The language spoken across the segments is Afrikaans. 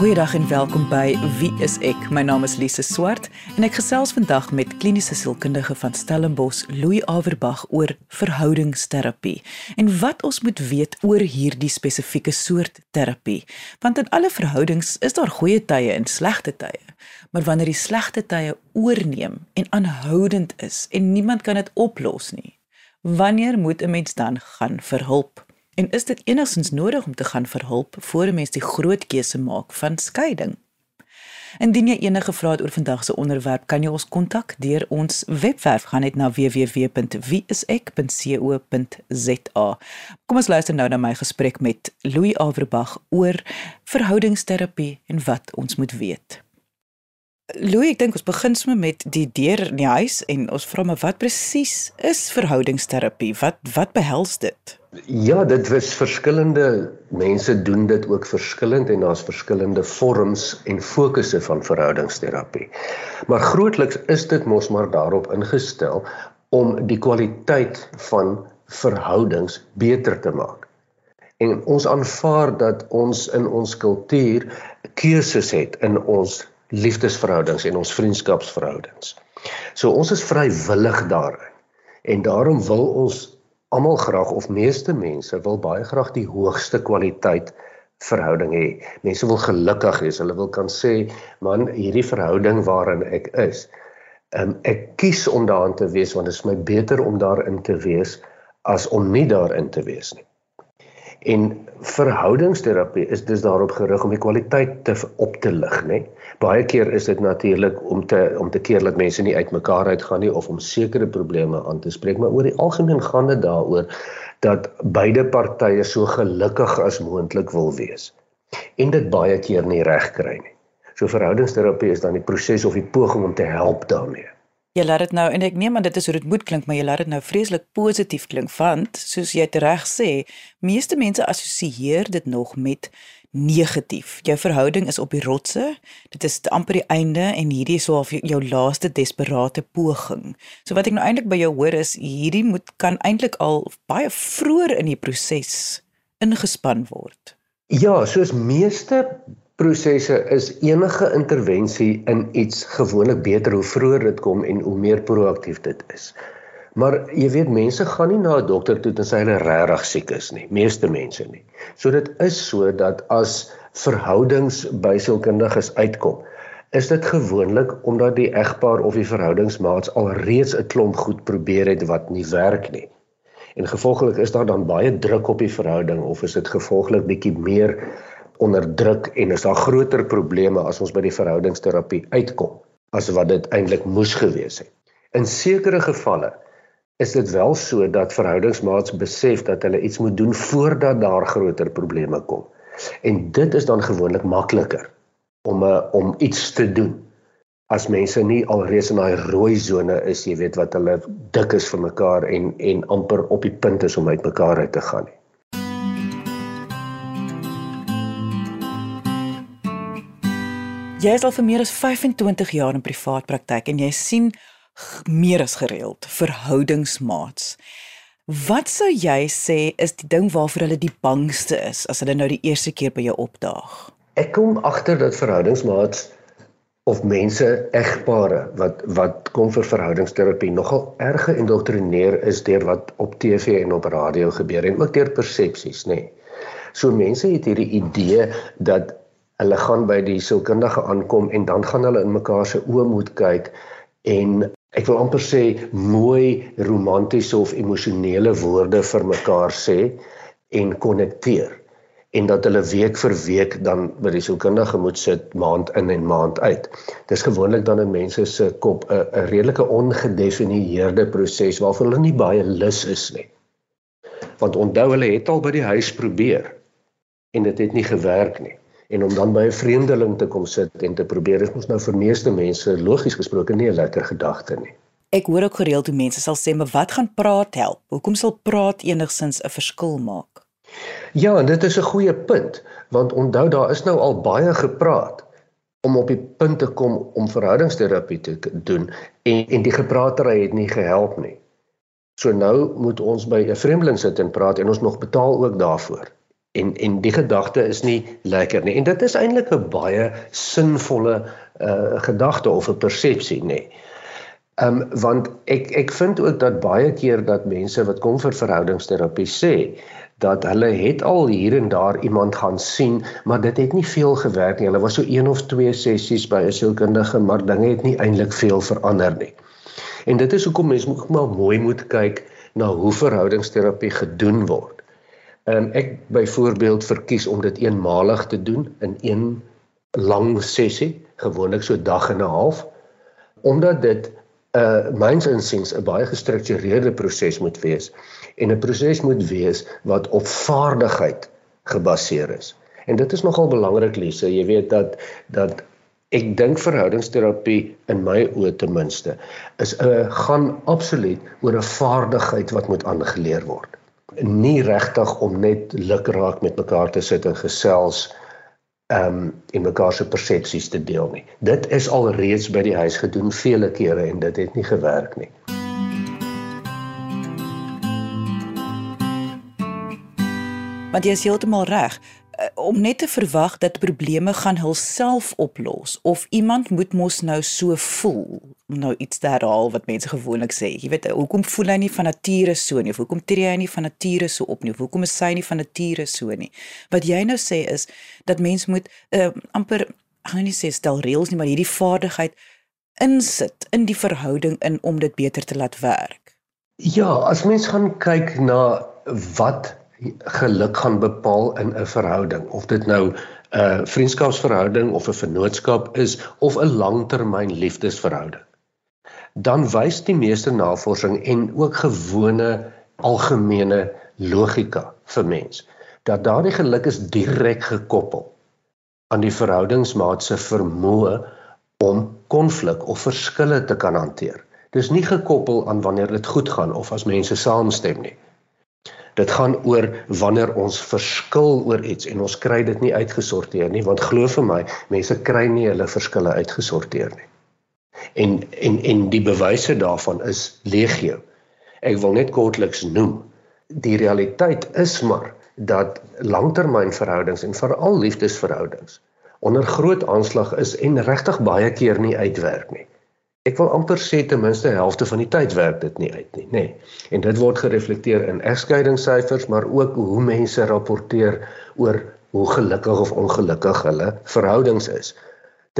Goeiedag en welkom by Wie is ek? My naam is Lise Swart en ek gesels vandag met kliniese sielkundige van Stellenbosch, Louis Averbag oor verhoudingsterapie en wat ons moet weet oor hierdie spesifieke soort terapie. Want in alle verhoudings is daar goeie tye en slegte tye. Maar wanneer die slegte tye oorneem en aanhoudend is en niemand kan dit oplos nie, wanneer moet 'n mens dan gaan vir hulp? En is dit enigstens nodig om te gaan vir hulp voor 'n mens die groot keuse maak van skeiding? Indien jy enige vrae het oor vandag se onderwerp, kan jy ons kontak deur ons webwerf gaan net na www.wieisek.co.za. Kom ons luister nou na my gesprek met Louis Averbag oor verhoudingsterapie en wat ons moet weet. Louis, ek dink ons begin sommer met die deur in die huis en ons vra maar wat presies is verhoudingsterapie? Wat wat behels dit? Ja, dit is verskillende mense doen dit ook verskillend en daar's verskillende vorms en fokusse van verhoudingsterapie. Maar grootliks is dit mos maar daarop ingestel om die kwaliteit van verhoudings beter te maak. En ons aanvaar dat ons in ons kultuur keuses het in ons liefdesverhoudings en ons vriendskapsverhoudings. So ons is vrywillig daarin. En daarom wil ons almal graag of meeste mense wil baie graag die hoogste kwaliteit verhouding hê. Mense wil gelukkig wees. Hulle wil kan sê, man, hierdie verhouding waarin ek is, um, ek kies om daarin te wees want dit is my beter om daarin te wees as om nie daarin te wees nie. En verhoudingsterapie is dus daarop gerig om die kwaliteit te op te lig, nê? Baie keer is dit natuurlik om te om te keer dat mense nie uitmekaar uitgaan nie of om sekere probleme aan te spreek, maar oor die algemeen gaan dit daaroor dat beide partye so gelukkig as moontlik wil wees. En dit baie keer nie reg kry nie. So verhoudingsterapie is dan die proses of die poging om te help daarmee. Jy laat dit nou en ek neem aan dit is hoe dit moet klink, maar jy laat dit nou vreeslik positief klink want soos jy reg sê, meeste mense assosieer dit nog met negatief. Jou verhouding is op die rotse. Dit is amper die einde en hierdie is so half jou laaste desperate poging. So wat ek nou eintlik by jou hoor is hierdie moet kan eintlik al baie vroeër in die proses ingespan word. Ja, soos meeste prosesse is enige intervensie in iets gewoonlik beter hoe vroeër dit kom en hoe meer proaktief dit is. Maar jy weet mense gaan nie na 'n dokter toe tensy hulle regtig siek is nie, meeste mense nie. So dit is so dat as verhoudings by sielkundiges uitkom, is dit gewoonlik omdat die egpaar of die verhoudingsmaats alreeds 'n klomp goed probeer het wat nie werk nie. En gevolglik is daar dan baie druk op die verhouding of is dit gevolglik bietjie meer onderdruk en is daar groter probleme as ons by die verhoudingsterapie uitkom as wat dit eintlik moes gewees het. In sekere gevalle is dit wel so dat verhoudingsmaats besef dat hulle iets moet doen voordat daar groter probleme kom. En dit is dan gewoonlik makliker om 'n eh, om iets te doen as mense nie alreeds in daai rooi sone is, jy weet wat hulle dik is vir mekaar en en amper op die punt is om uit mekaar uit te gaan nie. Jy is al vir meer as 25 jaar in privaat praktyk en jy sien meer as gereeld verhoudingsmaats. Wat sou jy sê is die ding waarvoor hulle die bangste is as hulle nou die eerste keer by jou opdaag? Ek kom agter dat verhoudingsmaats of mense egpare wat wat kom vir verhoudingsterapie nogal erg geïndoktrineer is deur wat op TV en op radio gebeur en ook deur persepsies, nê. Nee. So mense het hierdie idee dat hulle gaan by die sielkundige aankom en dan gaan hulle in mekaar se oë moet kyk en ek wil amper sê mooi romantiese of emosionele woorde vir mekaar sê en konnekteer en dat hulle week vir week dan by die sielkundige moet sit maand in en maand uit. Dis gewoonlik dan in mense se kop 'n 'n redelike ongedefinieerde proses waarvoor hulle nie baie lus is nie. Want onthou hulle het al by die huis probeer en dit het nie gewerk nie en om dan by 'n vreemdeling te kom sit en te probeer is mos nou vir meeste mense logies gesproke nie 'n lekker gedagte nie. Ek hoor ook gereeld hoe mense sal sê, "Maar wat gaan praat help? Hoekom sal praat enigsins 'n verskil maak?" Ja, en dit is 'n goeie punt, want onthou daar is nou al baie gepraat om op die punt te kom om verhoudingsterapie te doen en en die gepraatery het nie gehelp nie. So nou moet ons by 'n vreemdeling sit en praat en ons nog betaal ook daarvoor En en die gedagte is nie lekker nie. En dit is eintlik 'n baie sinvolle uh gedagte of 'n persepsie, nê. Nee. Ehm um, want ek ek vind ook dat baie keer dat mense wat kom vir verhoudingsterapie sê dat hulle het al hier en daar iemand gaan sien, maar dit het nie veel gewerk nie. Hulle was so een of twee sessies by 'n sielkundige, maar dinge het nie eintlik veel verander nie. En dit is hoekom mense moet maar mooi moet kyk na hoe verhoudingsterapie gedoen word. Ehm um, ek byvoorbeeld verkies om dit eenmalig te doen in een lang sessie, gewoonlik so dag en 'n half, omdat dit uh myns insiens 'n baie gestruktureerde proses moet wees en 'n proses moet wees wat op vaardigheid gebaseer is. En dit is nogal belangrik Lise, jy weet dat dat ek dink verhoudingsterapie in my oë ten minste is 'n uh, gaan absoluut oor 'n vaardigheid wat moet aangeleer word nie regtig om net lukraak met mekaar te sit en gesels ehm um, en mekaar se persepsies te deel nie. Dit is al reeds by die huis gedoen vele kere en dit het nie gewerk nie. Want jy is heeltemal reg. Eh, om net te verwag dat probleme gaan hulself oplos of iemand moet mos nou so voel nou iets te herhaal wat mense gewoonlik sê. Jy weet, hoekom voel hy nie van nature so nie? Of hoekom tree hy nie van nature so op nie? Of hoekom is hy nie van nature so nie? Wat jy nou sê is dat mens moet uh, amper gaan nie sê stel reëls nie, maar hierdie vaardigheid insit in die verhouding in om dit beter te laat werk. Ja, as mens gaan kyk na wat geluk gaan bepaal in 'n verhouding of dit nou 'n uh, vriendskapsverhouding of 'n vennootskap is of 'n langtermyn liefdesverhouding dan wys die meeste navorsing en ook gewone algemene logika vir mens dat daardie geluk is direk gekoppel aan die verhoudingsmaat se vermoë om konflik of verskille te kan hanteer. Dis nie gekoppel aan wanneer dit goed gaan of as mense saamstem nie. Dit gaan oor wanneer ons verskil oor iets en ons kry dit nie uitgesorteer nie want glo vir my mense kry nie hulle verskille uitgesorteer nie. En en en die bewyse daarvan is legio. Ek wil net kortliks noem. Die realiteit is maar dat langtermynverhoudings en veral liefdesverhoudings onder groot aanslag is en regtig baie keer nie uitwerk nie. Ek wil amper sê ten minste helfte van die tyd werk dit nie uit nie, nê. Nee. En dit word gereflekteer in egskeidingssyfers, maar ook hoe mense rapporteer oor hoe gelukkig of ongelukkig hulle verhoudings is.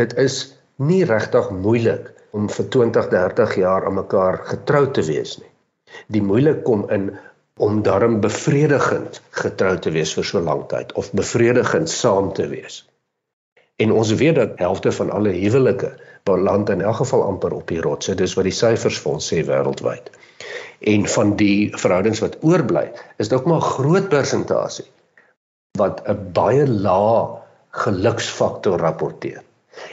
Dit is nie regtig moeilik om vir 20, 30 jaar aan mekaar getrou te wees nie. Die moeilik kom in om darm bevredigend getrou te wees vir so lank tyd of bevredigend saam te wees. En ons weet dat helfte van alle huwelike beland in elk geval amper op die rotse. Dis wat die syfers vir ons sê wêreldwyd. En van die verhoudings wat oorbly, is dit ook maar 'n groot persentasie wat 'n baie lae geluksfaktor rapporteer.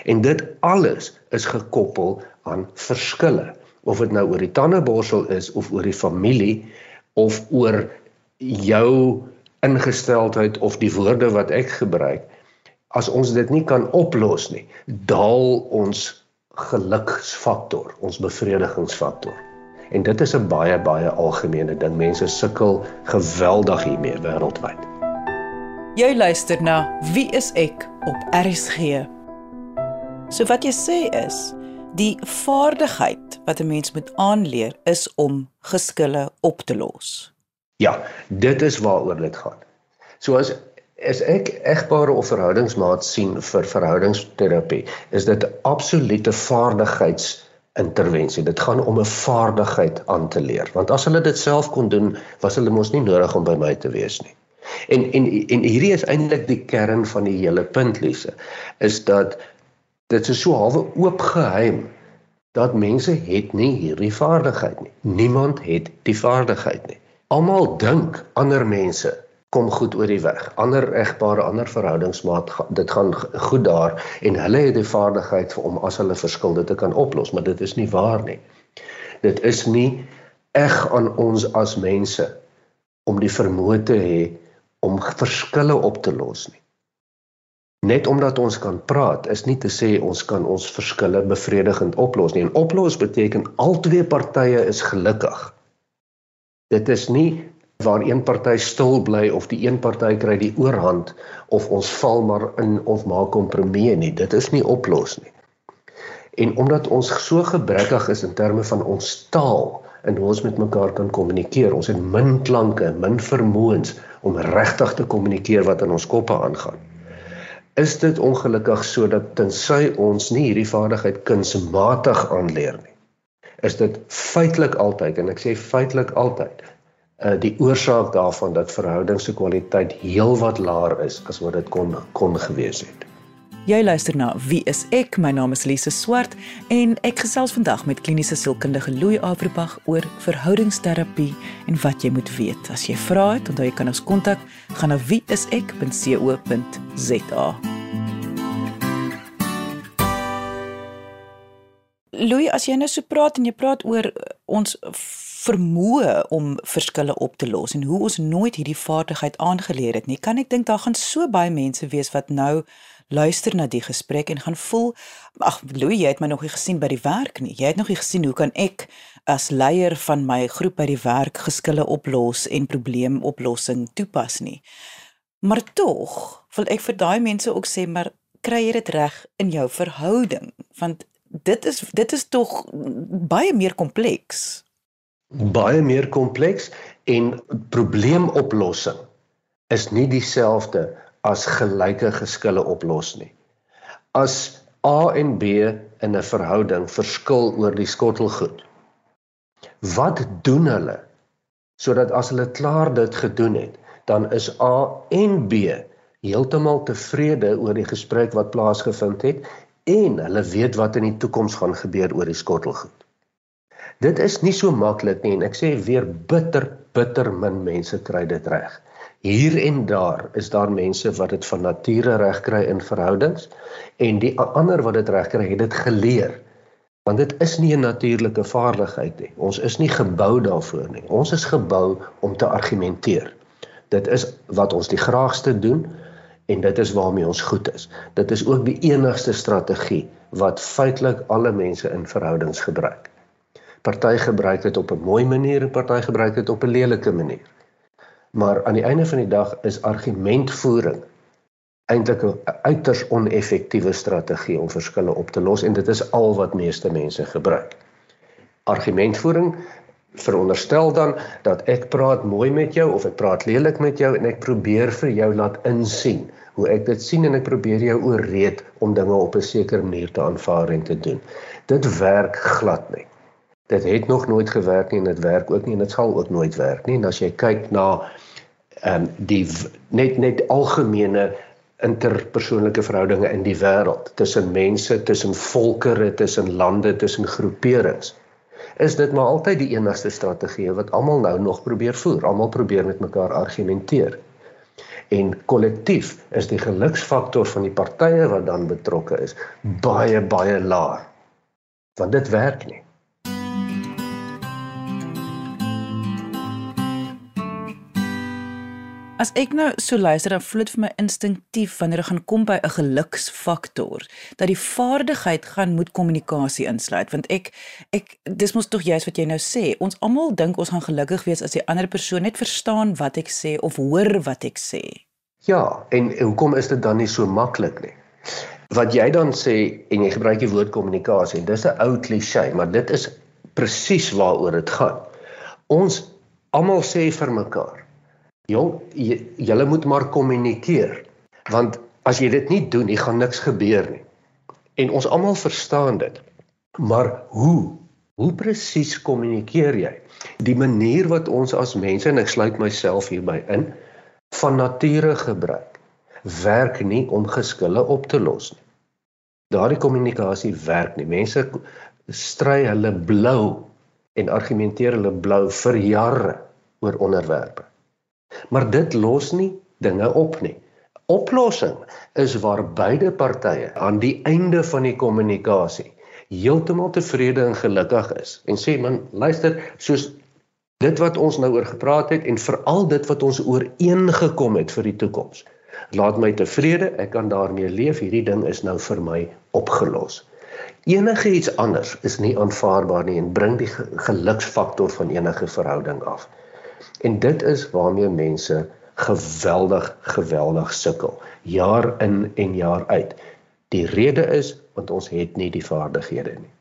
En dit alles is gekoppel aan verskille, of dit nou oor die tandeborsel is of oor die familie of oor jou ingesteldheid of die woorde wat ek gebruik as ons dit nie kan oplos nie, daal ons geluksfaktor, ons bevredigingsfaktor. En dit is 'n baie baie algemene ding. Mense sukkel geweldig hiermee wêreldwyd. Jy luister na Wie is ek op RSG. So wat jy sê is, die vaardigheid wat 'n mens moet aanleer is om geskille op te los. Ja, dit is waaroor dit gaan. So as As ek egpare of verhoudingsmaat sien vir verhoudingsterapie, is dit 'n absolute vaardigheidsintervensie. Dit gaan om 'n vaardigheid aan te leer. Want as hulle dit self kon doen, was hulle mos nie nodig om by my te wees nie. En en en hierdie is eintlik die kern van die hele punt Lise, is dat dit is so halwe oop geheim dat mense het nie hierdie vaardigheid nie. Niemand het die vaardigheid nie. Almal dink ander mense kom goed oor die weg. Ander egpare, ander verhoudingsmaat, dit gaan goed daar en hulle het die vaardigheid om as hulle verskil dit te kan oplos, maar dit is nie waar nie. Dit is nie eg aan ons as mense om die vermoë te hê om verskille op te los nie. Net omdat ons kan praat is nie te sê ons kan ons verskille bevredigend oplos nie. En oplos beteken albei partye is gelukkig. Dit is nie waar een party stil bly of die een party kry die oorhand of ons val maar in of maak kompromie nie. Dit is nie oplos nie. En omdat ons so gebrekkig is in terme van ons taal en hoe ons met mekaar kan kommunikeer, ons het min klanke, min vermoëns om regtig te kommunikeer wat in ons koppe aangaan. Is dit ongelukkig sodat tensy ons nie hierdie vaardigheid kunsmatig aanleer nie, is dit feitelik altyd en ek sê feitelik altyd uh die oorsaak daarvan dat verhoudings se kwaliteit heelwat laer is as wat dit kon kon gewees het. Jy luister na Wie is ek? My naam is Lise Swart en ek gesels vandag met kliniese sielkundige Louis Averbag oor verhoudingsterapie en wat jy moet weet. As jy vra het, onthou jy kan ons kontak, gaan na wieisek.co.za. Louis, as jy nou so praat en jy praat oor ons vermoë om verskille op te los en hoe ons nooit hierdie vaardigheid aangeleer het nie, kan ek dink daar gaan so baie mense wees wat nou luister na die gesprek en gaan voel ag Louis jy het my nog nie gesien by die werk nie. Jy het nog nie gesien hoe kan ek as leier van my groep by die werk geskille oplos en probleemoplossing toepas nie. Maar tog wil ek vir daai mense ook sê maar kry jy dit reg in jou verhouding? Want dit is dit is tog baie meer kompleks. Baie meer kompleks en probleemoplossing is nie dieselfde as gelyke geskille oplos nie. As A en B in 'n verhouding verskil oor die skottelgoed. Wat doen hulle sodat as hulle klaar dit gedoen het, dan is A en B heeltemal tevrede oor die gesprek wat plaasgevind het en hulle weet wat in die toekoms gaan gebeur oor die skottelgoed. Dit is nie so maklik nie en ek sê weer bitter bitter min mense kry dit reg. Hier en daar is daar mense wat dit van nature reg kry in verhoudings en die ander wat dit reg kry, het dit geleer. Want dit is nie 'n natuurlike vaardigheid nie. Ons is nie gebou daarvoor nie. Ons is gebou om te argumenteer. Dit is wat ons die graagste doen en dit is waarmee ons goed is. Dit is ook die enigste strategie wat feitelik alle mense in verhoudings gebruik. Party gebruik dit op 'n mooi manier en party gebruik dit op 'n lelike manier. Maar aan die einde van die dag is argumentvoering eintlik 'n uiters oneffektiewe strategie om verskille op te los en dit is al wat meeste mense gebruik. Argumentvoering veronderstel dan dat ek praat mooi met jou of ek praat lelik met jou en ek probeer vir jou laat insien hoe ek dit sien en ek probeer jou ooreed om dinge op 'n sekere manier te aanvaar en te doen. Dit werk glad nie. Dit het nog nooit gewerk nie en dit werk ook nie en dit sal ook nooit werk nie. En as jy kyk na ehm um, die net net algemene interpersoonlike verhoudinge in die wêreld tussen mense, tussen volkerre, tussen lande, tussen groeperings, is dit maar altyd die enigste strategie wat almal nou nog probeer voer. Almal probeer met mekaar argumenteer. En kollektief is die geluksfaktor van die partye wat dan betrokke is baie baie laag. Want dit werk nie. As ek nou so luister dan voel dit vir my instinktief wanneer dit gaan kom by 'n geluksfaktor dat die vaardigheid gaan moet kommunikasie insluit want ek ek dis mos tog juist wat jy nou sê ons almal dink ons gaan gelukkig wees as die ander persoon net verstaan wat ek sê of hoor wat ek sê. Ja, en hoekom is dit dan nie so maklik nie? Wat jy dan sê en jy gebruik die woord kommunikasie, dis 'n ou klise, maar dit is presies waaroor dit gaan. Ons almal sê vir mekaar Jong, julle moet maar kommunikeer. Want as jy dit nie doen nie, gaan niks gebeur nie. En ons almal verstaan dit. Maar hoe? Hoe presies kommunikeer jy? Die manier wat ons as mense en ek sluit myself hierby in, van nature gebruik, werk nie om geskille op te los nie. Daardie kommunikasie werk nie. Mense stry hulle blou en argumenteer hulle blou vir jare oor onderwerpe. Maar dit los nie dinge op nie. Oplossing is waar beide partye aan die einde van die kommunikasie heeltemal tevrede en gelukkig is en sê man luister soos dit wat ons nou oor gepraat het en veral dit wat ons ooreengekom het vir die toekoms laat my tevrede ek kan daarmee leef hierdie ding is nou vir my opgelos enige iets anders is nie aanvaarbaar nie en bring die geluksfaktor van enige verhouding af En dit is waarmee mense geweldig geweldig sukkel jaar in en jaar uit. Die rede is want ons het nie die vaardighede nie.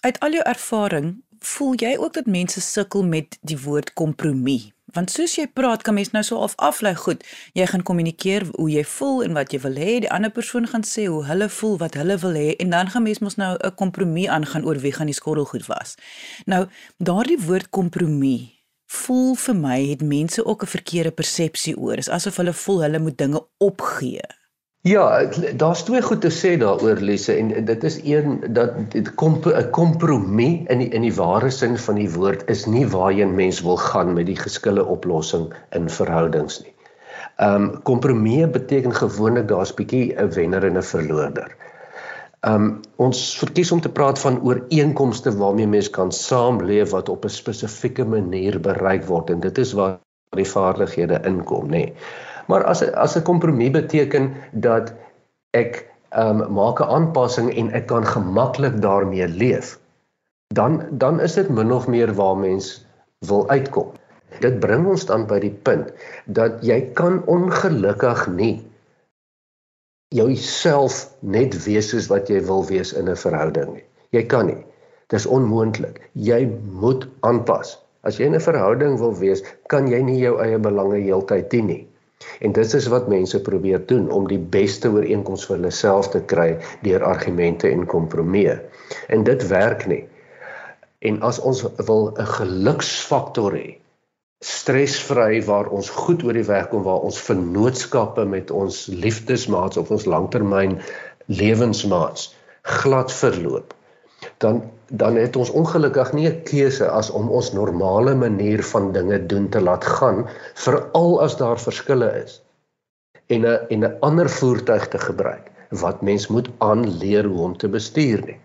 Uit al jou ervaring, voel jy ook dat mense sukkel met die woord kompromie? Want soos jy praat, kan mens nou so af aflei goed. Jy gaan kommunikeer hoe jy voel en wat jy wil hê, die ander persoon gaan sê hoe hulle voel, wat hulle wil hê en dan gaan mens mos nou 'n kompromie aangaan oor wie gaan die skottelgoed was. Nou, daardie woord kompromie voel vir my het mense ook 'n verkeerde persepsie oor. Is asof hulle voel hulle moet dinge opgee. Ja, daar's twee goed te sê daaroor Lise en dit is een dat dit kom 'n kompromie in die in die ware sin van die woord is nie waarheen mens wil gaan met die geskille oplossing in verhoudings nie. Ehm um, kompromie beteken gewoonlik daar's bietjie 'n wenner en 'n verloorder. Ehm um, ons verkies om te praat van ooreenkomste waarmee mens kan saamleef wat op 'n spesifieke manier bereik word en dit is waar die vaardighede inkom, nê. Nee. Maar as as 'n kompromie beteken dat ek ehm um, maak 'n aanpassing en ek kan gemaklik daarmee leef, dan dan is dit min of meer waar mens wil uitkom. Dit bring ons dan by die punt dat jy kan ongelukkig nie jouself net wees soos wat jy wil wees in 'n verhouding nie. Jy kan nie. Dis onmoontlik. Jy moet aanpas. As jy in 'n verhouding wil wees, kan jy nie jou eie belange heeltyd dien nie. En dit is wat mense probeer doen om die beste ooreenkoms vir hulle self te kry deur argumente en kompromieë. En dit werk nie. En as ons wil 'n geluksfaktor hê, stresvry waar ons goed oor die weg kom waar ons vennootskappe met ons liefdesmaats of ons langtermyn lewensmaats glad verloop dan dan het ons ongelukkig nie 'n keuse as om ons normale manier van dinge doen te laat gaan veral as daar verskille is en 'n en 'n ander voertuig te gebruik wat mens moet aanleer hoe om te bestuur nie.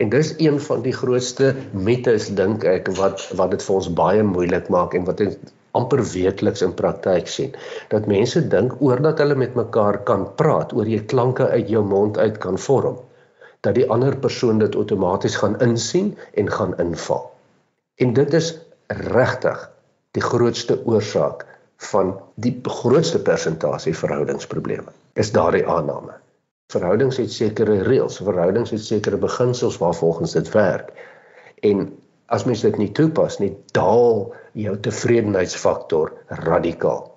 En dis een van die grootste mites dink ek wat wat dit vir ons baie moeilik maak en wat ons amper weekliks in praktyk sien dat mense dink oordat hulle met mekaar kan praat oor jy klanke uit jou mond uit kan vorm dat die ander persoon dit outomaties gaan insien en gaan inval. En dit is regtig die grootste oorsaak van die grootste persentasie verhoudingsprobleme. Is daardie aanname. Verhoudings het sekere reëls, verhoudings het sekere beginsels waarvolgens dit werk. En as mens dit nie toepas nie, daal jou tevredenheidsfaktor radikaal.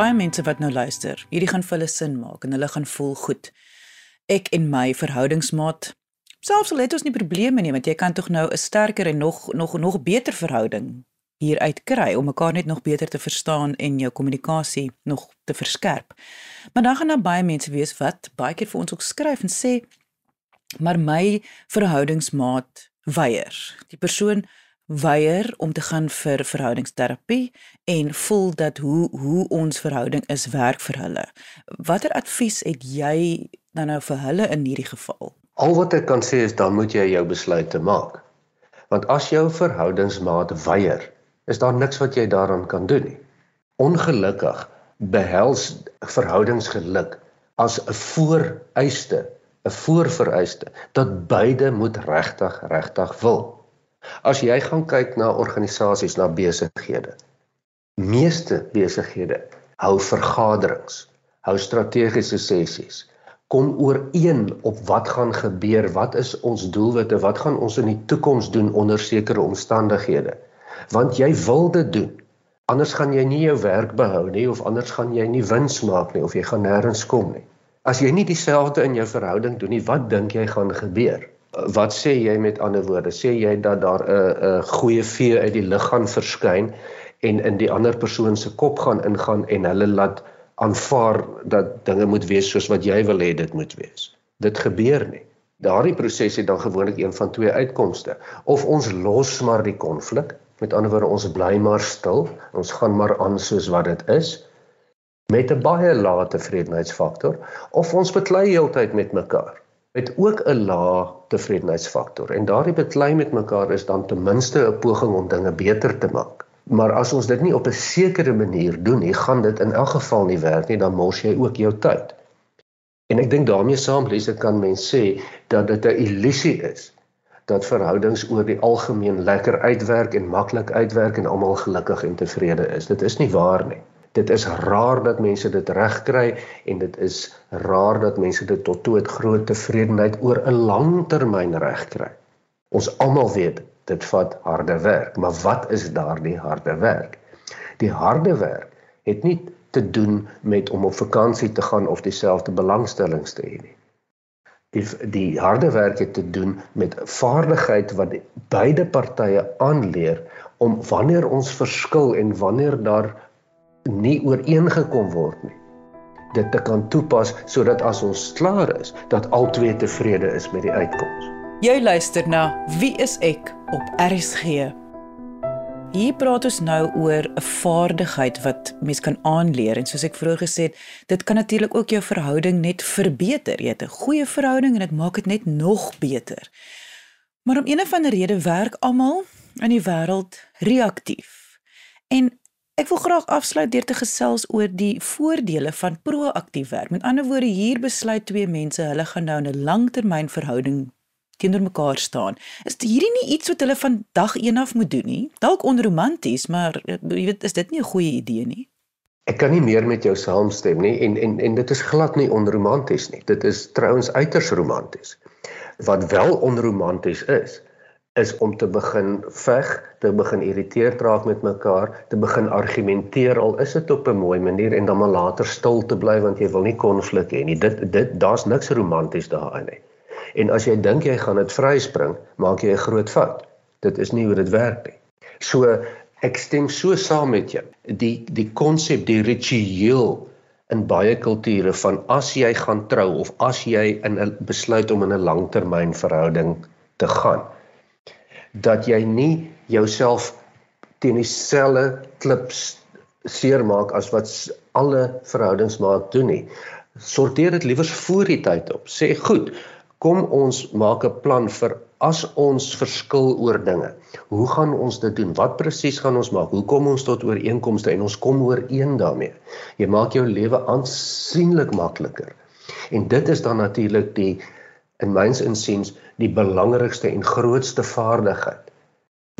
baie mense wat nou luister, hierdie gaan vir hulle sin maak en hulle gaan voel goed. Ek en my verhoudingsmaat selfs al het ons nie probleme nie, want jy kan tog nou 'n sterker en nog nog nog beter verhouding hieruit kry om mekaar net nog beter te verstaan en jou kommunikasie nog te verskerp. Maar dan gaan daar baie mense wees wat baie keer vir ons ook skryf en sê maar my verhoudingsmaat weier. Die persoon weier om te gaan vir verhoudingsterapie en voel dat hoe hoe ons verhouding is werk vir hulle. Watter advies het jy dan nou vir hulle in hierdie geval? Al wat ek kan sê is dan moet jy jou besluit te maak. Want as jou verhoudingsmaat weier, is daar niks wat jy daaraan kan doen nie. Ongelukkig behels verhoudingsgeluk as 'n vooreiste, 'n voorvereiste dat beide moet regtig regtig wil. As jy gaan kyk na organisasies, na besighede. Meeste besighede hou vergaderings, hou strategiese sessies, kom ooreen op wat gaan gebeur, wat is ons doelwitte, wat gaan ons in die toekoms doen onder sekere omstandighede. Want jy wil dit doen. Anders gaan jy nie jou werk behou nie of anders gaan jy nie wins maak nie of jy gaan nêrens kom nie. As jy nie dieselfde in jou verhouding doen nie, wat dink jy gaan gebeur? wat sê jy met ander woorde? Sê jy dat daar 'n 'n goeie vee uit die lug gaan verskyn en in die ander persoon se kop gaan ingaan en hulle laat aanvaar dat dinge moet wees soos wat jy wil hê dit moet wees. Dit gebeur nie. Daardie proses het dan gewoonlik een van twee uitkomste. Of ons los maar die konflik, met ander woorde ons bly maar stil, ons gaan maar aan soos wat dit is met 'n baie lae tevredenheidsfaktor, of ons beklei heeltyd met mekaar het ook 'n lae tevredenheidsfaktor en daardie beklei met mekaar is dan ten minste 'n poging om dinge beter te maak. Maar as ons dit nie op 'n sekere manier doen nie, gaan dit in elk geval nie werk nie, dan mors jy ook jou tyd. En ek dink daarmee saam lees ek kan mens sê dat dit 'n illusie is dat verhoudings oor die algemeen lekker uitwerk en maklik uitwerk en almal gelukkig en tevrede is. Dit is nie waar nie. Dit is raar dat mense dit regkry en dit is raar dat mense dit tot toe het groot tevredenheid oor 'n lang termyn regkry. Ons almal weet dit vat harde werk, maar wat is daardie harde werk? Die harde werk het nie te doen met om op vakansie te gaan of dieselfde belangstellings te hê nie die die harde werk het te doen met vaardigheid wat beide partye aanleer om wanneer ons verskil en wanneer daar nie ooreengekom word nie dit te kan toepas sodat as ons klaar is dat albei tevrede is met die uitkoms. Jy luister na Wie is ek op RSG. Hier praat ons nou oor 'n vaardigheid wat mens kan aanleer en soos ek vroeër gesê het, dit kan natuurlik ook jou verhouding net verbeter. Jy het 'n goeie verhouding en dit maak dit net nog beter. Maar om een of ander rede werk almal in die wêreld reaktief. En ek wil graag afsluit deur te gesels oor die voordele van proaktief werk. Met ander woorde, hier besluit twee mense hulle gaan nou 'n langtermynverhouding teenoor mekaar staan. Is hierdie nie iets wat hulle van dag 1 af moet doen nie? Dalk onromanties, maar eh, jy weet, is dit nie 'n goeie idee nie? Ek kan nie meer met jou saamstem nie en en en dit is glad nie onromanties nie. Dit is trouens uiters romanties. Wat wel onromanties is, is om te begin veg, te begin irriteerd raak met mekaar, te begin argumenteer al is dit op 'n mooi manier en dan maar later stil te bly want jy wil nie konflik hê nie. Dit dit daar's niks romanties daarin nie. En as jy dink jy gaan dit vryspring, maak jy 'n groot fout. Dit is nie hoe dit werk nie. So ek stem so saam met jou. Die die konsep, die ritueel in baie kulture van as jy gaan trou of as jy in 'n besluit om in 'n langtermynverhouding te gaan, dat jy nie jouself teen dieselfde klips seermaak as wat alle verhoudingsmaat doen nie. Sorteer dit liewers voor die tyd op. Sê goed, kom ons maak 'n plan vir as ons verskil oor dinge. Hoe gaan ons dit doen? Wat presies gaan ons maak? Hoe kom ons tot ooreenkomste en ons kom ooreen daarmee? Jy maak jou lewe aansienlik makliker. En dit is dan natuurlik die in myns insiens die belangrikste en grootste vaardigheid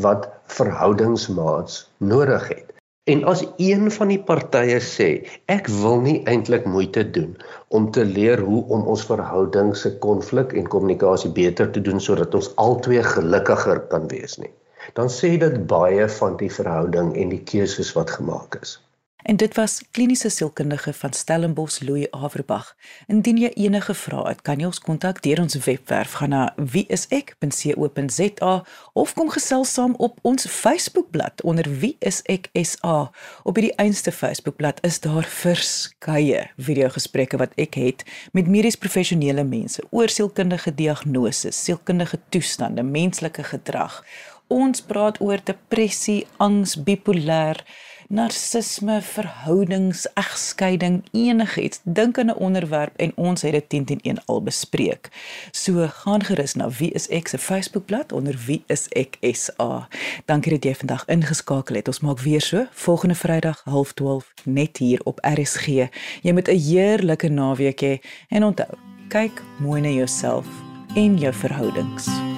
wat verhoudingsmaats nodig het. En as een van die partye sê ek wil nie eintlik moeite doen om te leer hoe om ons verhouding se konflik en kommunikasie beter te doen sodat ons albei gelukkiger kan wees nie, dan sê dit baie van die verhouding en die keuses wat gemaak is. En dit was kliniese sielkundige van Stellenbosch Louis Averbag. Indien jy enige vrae het, kan jy ons kontak deur ons webwerf gaan na wieisek.co.za of kom gesels saam op ons Facebookblad onder wieiseksa. Op hierdie einste Facebookblad is daar verskeie videogesprekke wat ek het met medies professionele mense oor sielkundige diagnose, sielkundige toestande, menslike gedrag. Ons praat oor depressie, angs, bipolêr narcisme, verhoudings, egskeiding, enigiets. Dink aan 'n onderwerp en ons het dit 10 teen 1 al bespreek. So gaan gerus na Wie is ek se Facebookblad onder Wie is ek SA. Dankie dat jy vandag ingeskakel het. Ons maak weer so volgende Vrydag 12:30 net hier op RSG. Jy moet 'n heerlike naweek hê en onthou, kyk mooi na jouself en jou verhoudings.